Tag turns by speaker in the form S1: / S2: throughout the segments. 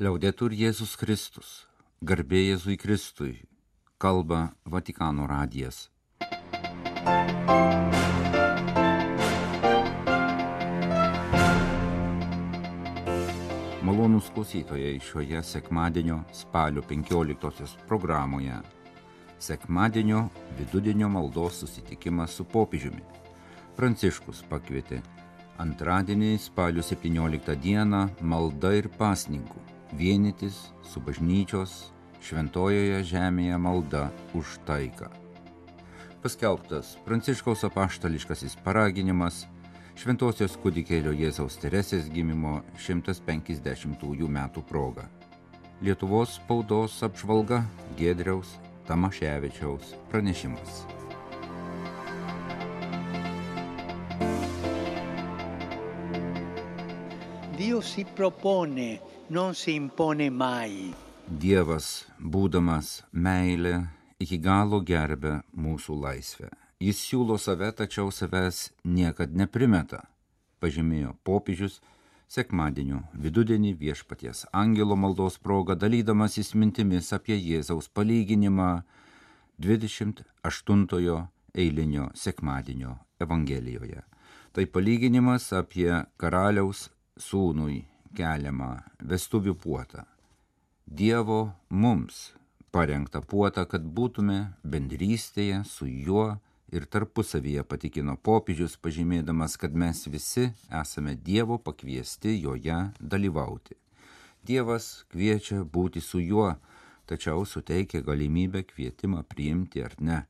S1: Liaudetur Jėzus Kristus, garbė Jėzui Kristui, kalba Vatikano radijas. Malonūs klausytojai šioje sekmadienio spalio 15 programoje. Sekmadienio vidudienio maldos susitikimas su popiežiumi. Pranciškus pakvietė antradienį spalio 17 dieną malda ir pasninkų vienytis su bažnyčios šventojoje žemėje malda už taiką. Paskelbtas Pranciškaus apaštališkasis paraginimas Šventosios kūdikėlio Jėzaus Teresės gimimo 150-ųjų metų proga. Lietuvos spaudos apžvalga Gedriaus Tamaševičiaus pranešimas.
S2: Dio si propone, non si impone mai.
S1: Dievas, būdamas meilė, iki galo gerbė mūsų laisvę. Jis siūlo save, tačiau savęs niekad neprimeta, pažymėjo popiežius sekmadienio vidudienį viešpaties angelo maldos proga dalydamasis mintimis apie Jėzaus palyginimą 28 eilinio sekmadienio Evangelijoje. Tai palyginimas apie karaliaus sūnui keliamą vestuvių puotą. Dievo mums parengtą puotą, kad būtume bendrystėje su juo ir tarpusavyje patikino popiežius, pažymėdamas, kad mes visi esame Dievo pakviesti joje dalyvauti. Dievas kviečia būti su juo, tačiau suteikia galimybę kvietimą priimti ar ne.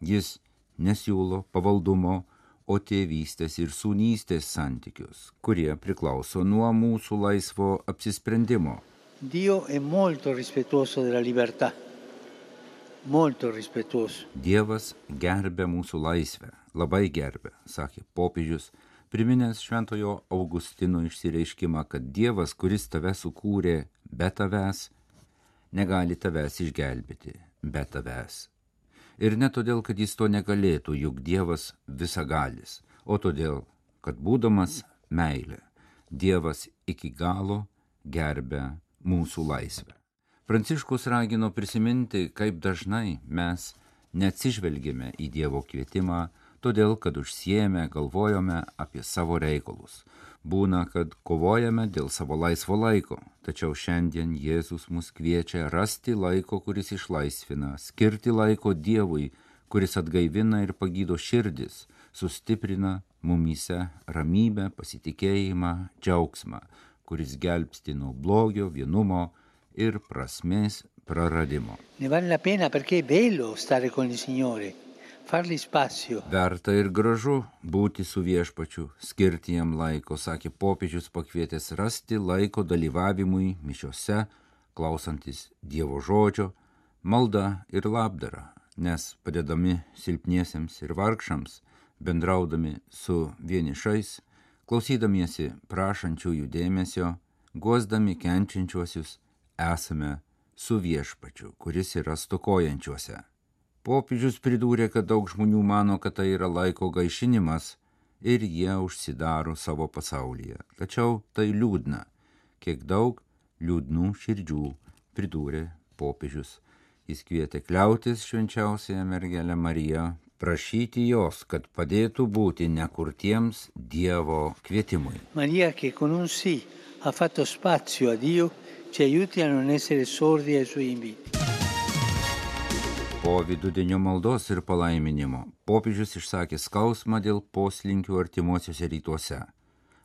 S1: Jis nesiūlo pavaldumo, o tėvystės ir sūnystės santykius, kurie priklauso nuo mūsų laisvo apsisprendimo.
S2: Dio è molto rispettoso della libertà, molto rispettoso.
S1: Dievas gerbė mūsų laisvę, labai gerbė, sakė popiežius, priminęs šventojo Augustino išsireiškimą, kad Dievas, kuris tave sukūrė be tavęs, negali tavęs išgelbėti be tavęs. Ir ne todėl, kad jis to negalėtų, juk Dievas visagalis, o todėl, kad būdamas meilė, Dievas iki galo gerbė mūsų laisvę. Pranciškus ragino prisiminti, kaip dažnai mes neatsižvelgėme į Dievo kvietimą, todėl kad užsiemę galvojome apie savo reikalus. Būna, kad kovojame dėl savo laisvo laiko, tačiau šiandien Jėzus mus kviečia rasti laiko, kuris išlaisvina, skirti laiko Dievui, kuris atgaivina ir pagydo širdis, sustiprina mumyse ramybę, pasitikėjimą, džiaugsmą, kuris gelbsti nuo blogio, vienumo ir prasmės praradimo.
S2: Ne vale la pena perché è bello stare con il Signore.
S1: Verta ir gražu būti su viešpačiu, skirti jam laiko, sakė popiežius pakvietęs rasti laiko dalyvavimui mišiose, klausantis Dievo žodžio, malda ir labdara, nes padedami silpniesiems ir vargšams, bendraudami su vienišais, klausydamiesi prašančiųjų dėmesio, guosdami kenčiančiuosius, esame su viešpačiu, kuris yra stokojančiuose. Popiežius pridūrė, kad daug žmonių mano, kad tai yra laiko gaišinimas ir jie užsidaro savo pasaulyje. Tačiau tai liūdna, kiek daug liūdnų širdžių pridūrė popiežius. Jis kvietė kliautis švenčiausiąją mergelę Mariją, prašyti jos, kad padėtų būti nekurtiems Dievo kvietimui.
S2: Maria che con un sì ha fatto spazio a Dio ci aiuti a non essere sordi ai suoi inviti.
S1: Po vidudienio maldos ir palaiminimo popiežius išsakė skausmą dėl poslinkių artimuosiuose rytuose.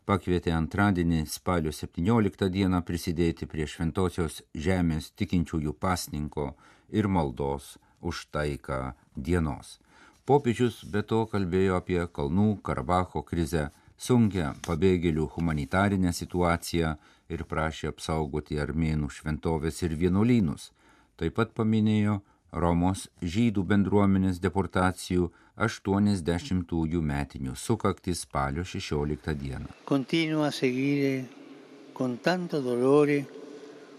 S1: Pakvietė antradienį spalio 17 dieną prisidėti prie šventosios žemės tikinčiųjų pasninko ir maldos už taiką dienos. Popiežius be to kalbėjo apie Kalnų Karabacho krizę, sunkia pabėgėlių humanitarinę situaciją ir prašė apsaugoti armėnų šventovės ir vienuolynus. Taip pat paminėjo Romos žydų bendruomenės deportacijų 80-ųjų metinių sukakti spalio 16 dieną.
S2: Continua seguire con tanto dolore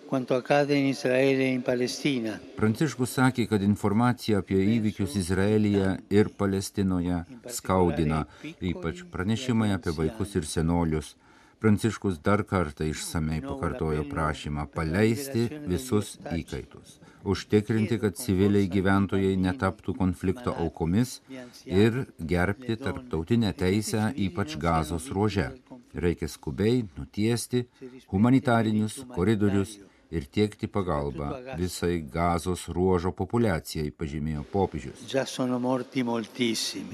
S2: quanto accade in Israele e in Palestina.
S1: Pranciškus sakė, kad informacija apie įvykius Izraelyje ir Palestinoje skaudina, ypač pranešimai apie vaikus ir senolius, Pranciškus dar kartą išsamei pakartojo prašymą paleisti visus įkaitus, užtikrinti, kad civiliai gyventojai netaptų konflikto aukomis ir gerbti tarptautinę teisę, ypač gazos ruože. Reikia skubiai nutiesti humanitarinius koridorius ir tiekti pagalbą visai gazos ruožo populiacijai, pažymėjo popiežius.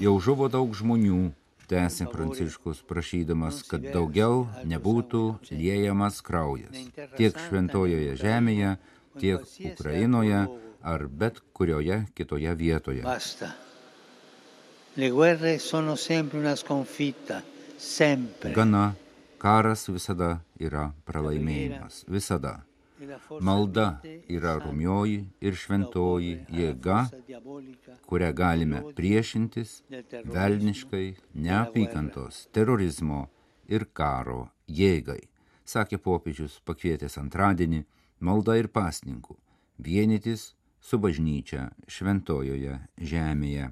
S1: Jau žuvo daug žmonių, tęsė Pranciškus, prašydamas, kad daugiau nebūtų liejamas kraujas tiek šventojoje žemėje, tiek Ukrainoje ar bet kurioje kitoje vietoje. Gana, karas visada yra pralaimėjimas, visada. Malda yra rumioji ir šventoji jėga, kurią galime priešintis velniškai neapykantos, terorizmo ir karo jėgai, sakė popiežius pakvietęs antradienį malda ir pasninkų vienytis su bažnyčia šventojoje žemėje.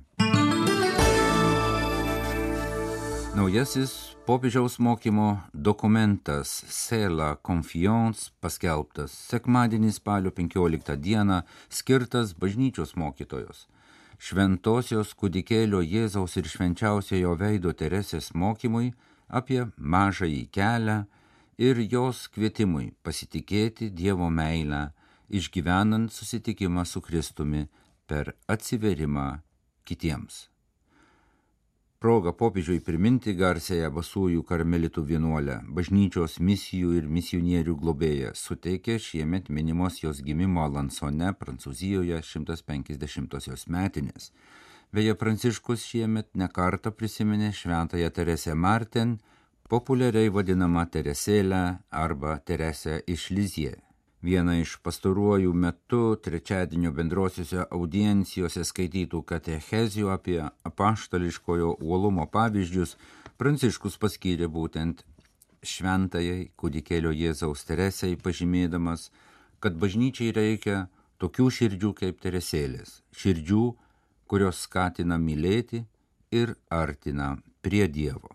S1: Naujasis popiežiaus mokymo dokumentas Sela Confiance paskelbtas sekmadienį spalio 15 dieną skirtas bažnyčios mokytojos. Šventosios kudikėlio Jėzaus ir švenčiausiojo veido Teresės mokymui apie mažąjį kelią ir jos kvietimui pasitikėti Dievo meilę, išgyvenant susitikimą su Kristumi per atsiverimą kitiems proga popiežiui priminti garsėją basųjų karmelitų vienuolę, bažnyčios misijų ir misionierių globėją, suteikė šiemet minimos jos gimimo Lansone, Prancūzijoje 150-osios metinės. Beje, Pranciškus šiemet nekartą prisiminė šventąją Teresę Martin, populiariai vadinamą Teresėlę arba Teresę iš Lizie. Viena iš pastaruoju metu trečiadienio bendrosiuose audiencijose skaitytų katechezijų apie apaštališkojo uolumo pavyzdžius Pranciškus paskyrė būtent šventajai kūdikėlio Jėzaus Teresei pažymėdamas, kad bažnyčiai reikia tokių širdžių kaip Teresėlės, širdžių, kurios skatina mylėti ir artina prie Dievo.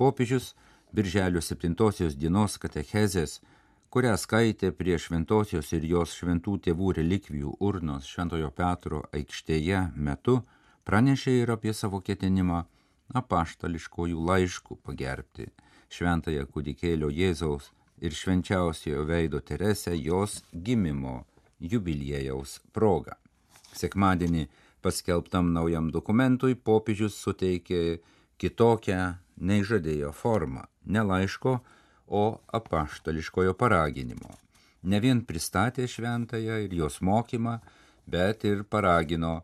S1: Popiežius Birželio 7 dienos katechezės kurią skaitė prie šventosios ir jos šventų tėvų relikvijų urnos Šventojo Petro aikštėje metu, pranešė ir apie savo ketinimą apaštališkojų laiškų pagerbti šventąją kūdikėlio Jėzaus ir švenčiausiojo veido Teresę jos gimimo jubiliejaus proga. Sekmadienį paskelbtam naujam dokumentui popiežius suteikė kitokią nei žadėjo formą - ne laiško, o apaštališkojo paraginimo. Ne vien pristatė šventąją ir jos mokymą, bet ir paragino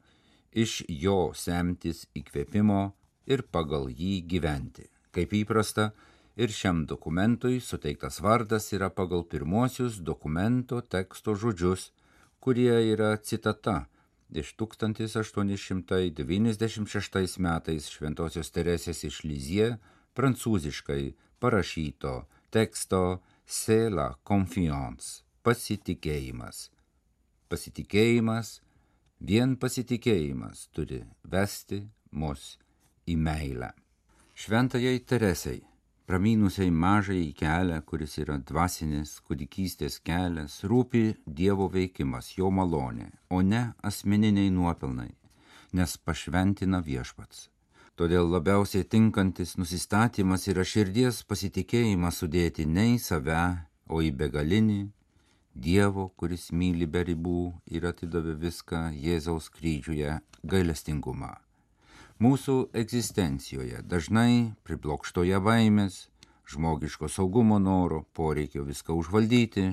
S1: iš jo semtis įkvėpimo ir pagal jį gyventi. Kaip įprasta, ir šiam dokumentui suteiktas vardas yra pagal pirmosius dokumento teksto žodžius, kurie yra citata iš 1896 metais Šventojios Teresės iš Lizie prancūziškai parašyto teksto Sela Confiance - pasitikėjimas. Pasitikėjimas, vien pasitikėjimas turi vesti mus į meilę. Šventajai Teresei, pramynusiai mažai kelią, kuris yra dvasinės kūdikystės kelias, rūpi Dievo veikimas, jo malonė, o ne asmeniniai nuopelnai, nes pašventina viešpats. Todėl labiausiai tinkantis nusistatymas yra širdies pasitikėjimą sudėti ne į save, o į begalinį Dievo, kuris myli be ribų ir atidavė viską Jėzaus kryžiuje gailestingumą. Mūsų egzistencijoje dažnai priblokštoje baimės, žmogiško saugumo noro, poreikio viską užvaldyti,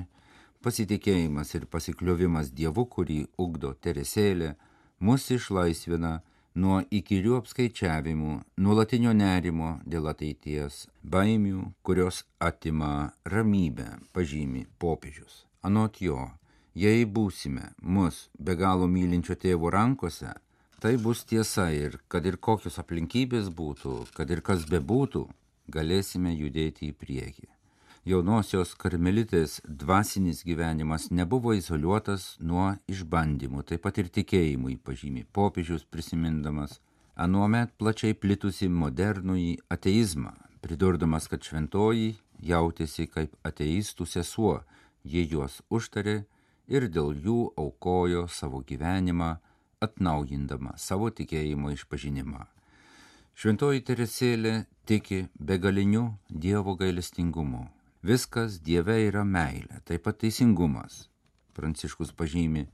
S1: pasitikėjimas ir pasikliovimas Dievu, kurį ugdo Teresėlė, mus išlaisvina nuo įkyrių apskaičiavimų, nuolatinio nerimo dėl ateities, baimių, kurios atima ramybę, pažymi popiežius. Anot jo, jei būsime mus be galo mylinčio tėvo rankose, tai bus tiesa ir kad ir kokios aplinkybės būtų, kad ir kas bebūtų, galėsime judėti į priekį jaunosios karmelitės dvasinis gyvenimas nebuvo izoliuotas nuo išbandymų, taip pat ir tikėjimui, pažymi popiežius prisimindamas anuomet plačiai plitusi modernųjį ateizmą, pridurdamas, kad šventoji jautėsi kaip ateistų sesuo, jie juos užtarė ir dėl jų aukojo savo gyvenimą, atnaujindama savo tikėjimo išpažinimą. Šventoji Teresėlė tiki begaliniu Dievo gailestingumu. Viskas Dieve yra meilė, taip pat teisingumas. Pranciškus pažymi,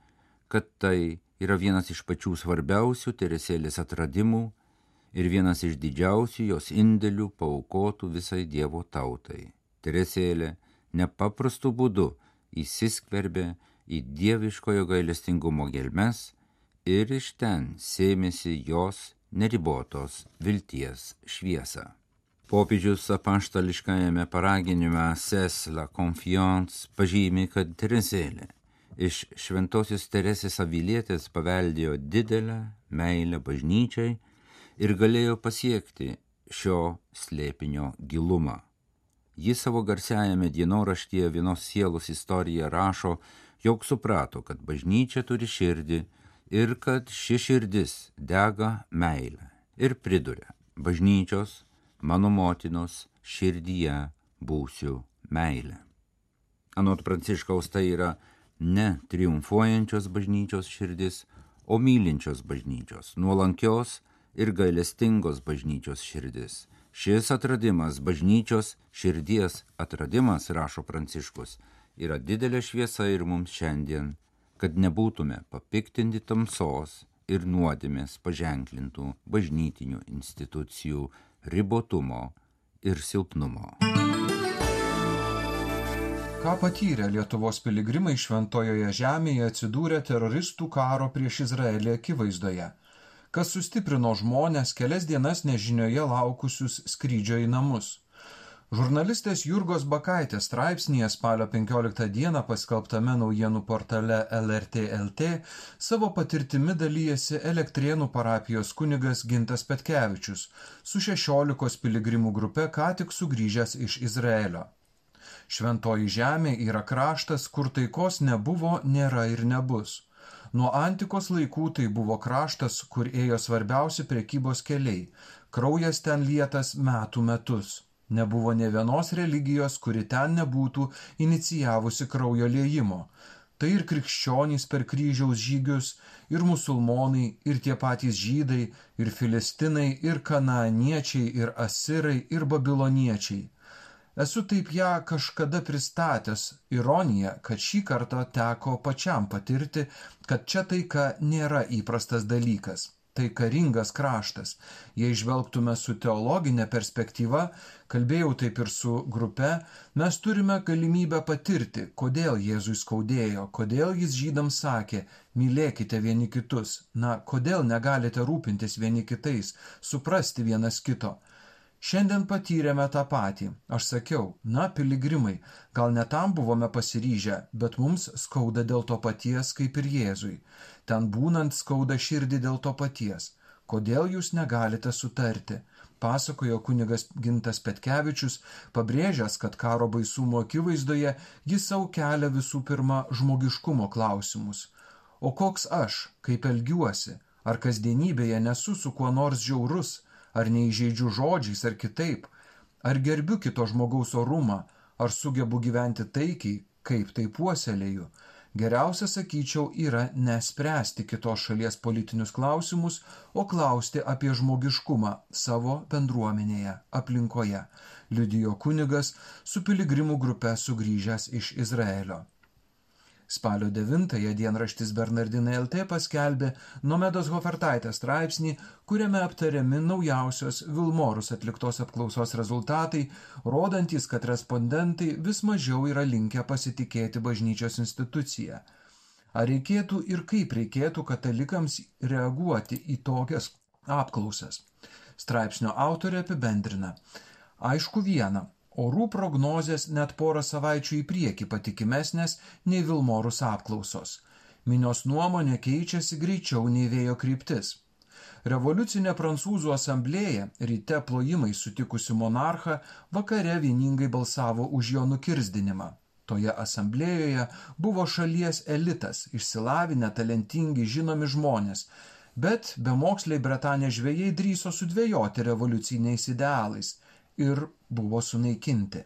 S1: kad tai yra vienas iš pačių svarbiausių Teresėlės atradimų ir vienas iš didžiausių jos indėlių paukotų visai Dievo tautai. Teresėlė nepaprastu būdu įsiskverbė į dieviškojo gailestingumo gelmes ir iš ten sėmėsi jos neribotos vilties šviesą. Popiežius apaštališkajame paraginime Sesla Confiance pažymi, kad Teresėlė iš šventosios Teresės avilietės paveldėjo didelę meilę bažnyčiai ir galėjo pasiekti šio slėpinio gilumą. Ji savo garsiajame dienoraštyje vienos sielos istoriją rašo, jog suprato, kad bažnyčia turi širdį ir kad ši širdis dega meilę. Ir priduria, bažnyčios mano motinos širdyje būsiu meilė. Anot Pranciškaus tai yra ne triumfuojančios bažnyčios širdis, o mylinčios bažnyčios, nuolankios ir gailestingos bažnyčios širdis. Šis atradimas, bažnyčios širdies atradimas, rašo Pranciškus, yra didelė šviesa ir mums šiandien, kad nebūtume papiktinti tamsos ir nuodėmės paženklintų bažnytinių institucijų ribotumo ir silpnumo.
S3: Ką patyrė Lietuvos piligrimai šventojoje žemėje atsidūrė teroristų karo prieš Izraelį akivaizdoje, kas sustiprino žmonės kelias dienas nežinioje laukusius skrydžio į namus. Žurnalistės Jurgos Bakaitės straipsnėje spalio 15 dieną paskelbtame naujienų portale LRT LT savo patirtimi dalyjasi Elektrienų parapijos kunigas Gintas Petkevičius su 16 piligrimų grupe ką tik sugrįžęs iš Izraelio. Šventoji žemė yra kraštas, kur taikos nebuvo, nėra ir nebus. Nuo antikos laikų tai buvo kraštas, kur ėjo svarbiausi prekybos keliai. Kraujas ten lietas metų metus. Nebuvo ne vienos religijos, kuri ten nebūtų inicijavusi kraujo liejimo. Tai ir krikščionys per kryžiaus žygius, ir musulmonai, ir tie patys žydai, ir filistinai, ir kanaaniečiai, ir asirai, ir babiloniečiai. Esu taip ją kažkada pristatęs ironiją, kad šį kartą teko pačiam patirti, kad čia taika nėra įprastas dalykas tai karingas kraštas. Jei žvelgtume su teologinė perspektyva, kalbėjau taip ir su grupe, mes turime galimybę patirti, kodėl Jėzui skaudėjo, kodėl jis žydams sakė, mylėkite vieni kitus, na, kodėl negalite rūpintis vieni kitais, suprasti vienas kito. Šiandien patyrėme tą patį. Aš sakiau, na, piligrimai, gal ne tam buvome pasiryžę, bet mums skauda dėl to paties kaip ir Jėzui. Ten būnant skauda širdį dėl to paties. Kodėl jūs negalite sutarti? Pasakojo kunigas Gintas Petkevičius, pabrėžęs, kad karo baisumo akivaizdoje jis savo kelia visų pirma žmogiškumo klausimus. O koks aš, kaip elgiuosi, ar kasdienybėje nesu su kuo nors žiaurus, ar neįžeidžiu žodžiais ar kitaip, ar gerbiu kito žmogaus orumą, ar sugebu gyventi taikiai, kaip tai puoselėju. Geriausia, sakyčiau, yra nespręsti kitos šalies politinius klausimus, o klausti apie žmogiškumą savo bendruomenėje, aplinkoje, liudijo kunigas su piligrimų grupe sugrįžęs iš Izraelio. Spalio 9-ąją dienraštis Bernardinai LT paskelbė Nomedos Hofertaitės straipsnį, kuriame aptariami naujausios Vilmorus atliktos apklausos rezultatai, rodantis, kad respondentai vis mažiau yra linkę pasitikėti bažnyčios instituciją. Ar reikėtų ir kaip reikėtų katalikams reaguoti į tokias apklausas? Straipsnio autorė apibendrina. Aišku viena, Orų prognozės net porą savaičių į priekį patikimesnės nei Vilmorus apklausos. Minios nuomonė keičiasi greičiau nei vėjo kryptis. Revoliucinė prancūzų asamblėja ryte plojimai sutikusi monarchą vakare vieningai balsavo už jo nukirzdinimą. Toje asamblėjoje buvo šalies elitas, išsilavinę, talentingi, žinomi žmonės, bet bemoksliai Bretanės žvėjai drįso sudvėjoti revoliuciniais idealais – ir buvo sunaikinti.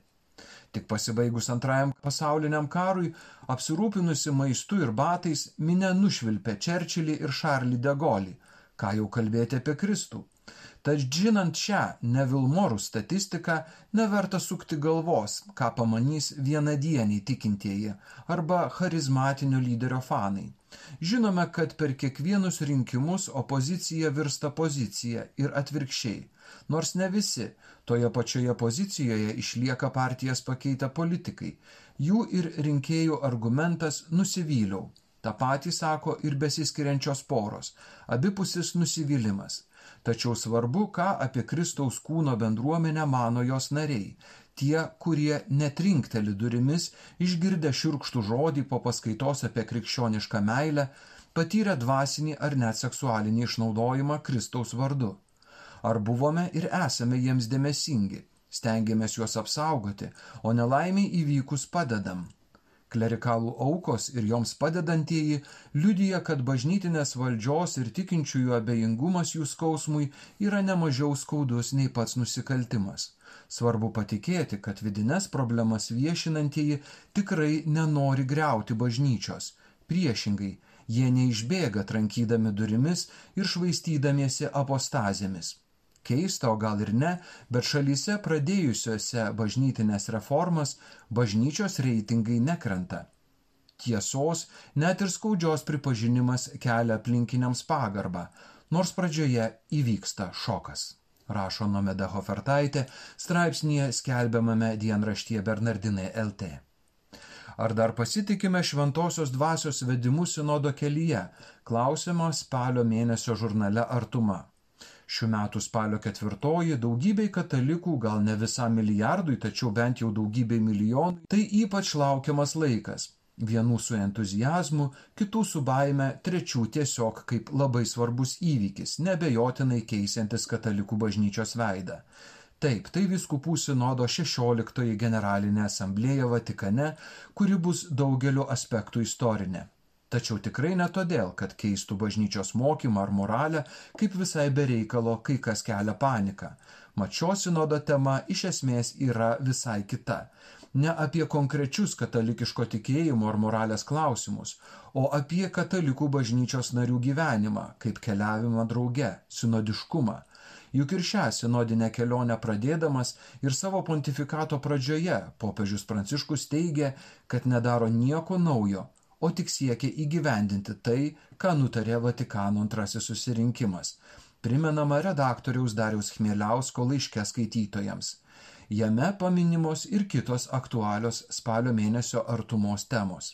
S3: Tik pasibaigus antrajam pasauliniam karui, apsirūpinusi maistu ir batais, minė nušvilpė Čerčilį ir Šarlį de Golį, ką jau kalbėti apie Kristų. Tad žinant šią nevilmorų statistiką, neverta sukti galvos, ką pamanys vienadieniai tikintieji arba charizmatinio lyderio fanai. Žinome, kad per kiekvienus rinkimus opozicija virsta pozicija ir atvirkščiai. Nors ne visi, toje pačioje pozicijoje išlieka partijas pakeitę politikai. Jų ir rinkėjų argumentas nusivyliau. Ta patį sako ir besiskiriančios poros. Abipusis nusivylimas. Tačiau svarbu, ką apie Kristaus kūno bendruomenę mano jos nariai. Tie, kurie netrinkteli durimis, išgirdę širkštų žodį po paskaitos apie krikščionišką meilę, patyrė dvasinį ar net seksualinį išnaudojimą Kristaus vardu. Ar buvome ir esame jiems dėmesingi, stengiamės juos apsaugoti, o nelaimiai įvykus padedam – Klerikalų aukos ir joms padedantieji liudija, kad bažnytinės valdžios ir tikinčiųjų abejingumas jų skausmui yra nemažiau skaudus nei pats nusikaltimas. Svarbu patikėti, kad vidines problemas viešinantieji tikrai nenori greuti bažnyčios. Priešingai, jie neišbėga trankydami durimis ir švaistydamiesi apostazėmis. Keista, o gal ir ne, bet šalyse pradėjusiose bažnytinės reformas bažnyčios reitingai nekrenta. Tiesos, net ir skaudžios pripažinimas kelia aplinkiniams pagarbą, nors pradžioje įvyksta šokas. Rašo Nomeda Hofertaitė straipsnėje skelbiamame dienraštyje Bernardinai LT. Ar dar pasitikime šventosios dvasios vedimu sinodo kelyje? Klausima spalio mėnesio žurnale Artuma. Šių metų spalio ketvirtoji daugybei katalikų, gal ne visam milijardui, tačiau bent jau daugybei milijonų, tai ypač laukiamas laikas. Vienų su entuzijazmu, kitų su baime, trečių tiesiog kaip labai svarbus įvykis, nebejotinai keisiantis katalikų bažnyčios veidą. Taip, tai viskupų sinodo 16 generalinė asamblėja Vatikane, kuri bus daugeliu aspektų istorinė. Tačiau tikrai ne todėl, kad keistų bažnyčios mokymą ar moralę, kaip visai bereikalo kai kas kelia paniką. Mat šio sinodo tema iš esmės yra visai kita. Ne apie konkrečius katalikiško tikėjimo ar moralės klausimus, o apie katalikų bažnyčios narių gyvenimą, kaip keliavimą drauge, sinodiškumą. Juk ir šią sinodinę kelionę pradėdamas ir savo pontifikato pradžioje popiežius Pranciškus teigė, kad nedaro nieko naujo, o tik siekia įgyvendinti tai, ką nutarė Vatikano antrasis susirinkimas. Primenama redaktoriaus Dariaus Chmieliausko laiške skaitytojams. Jame paminimos ir kitos aktualios spalio mėnesio artumos temos.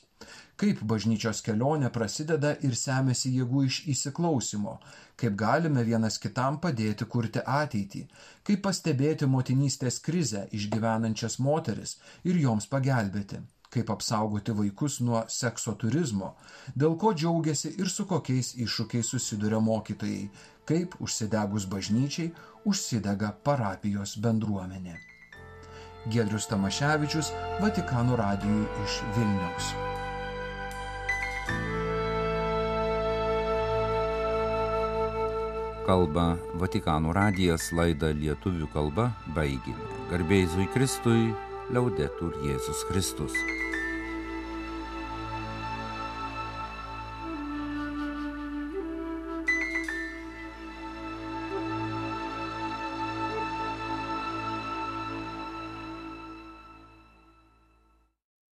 S3: Kaip bažnyčios kelionė prasideda ir semėsi jėgų iš įsiklausimo, kaip galime vienas kitam padėti kurti ateitį, kaip pastebėti motinystės krizę išgyvenančias moteris ir joms pagelbėti. Kaip apsaugoti vaikus nuo sekso turizmo, dėl ko džiaugiasi ir su kokiais iššūkiais susiduria mokytojai, kaip užsidegus bažnyčiai užsidega parapijos bendruomenė. Gedrius Tamaševičius, Vatikano radijui iš Vilniaus.
S1: Kalba Vatikano radijas laidą lietuvių kalba baigėme. Garbėjai Zui Kristui, liaudetur Jėzus Kristus.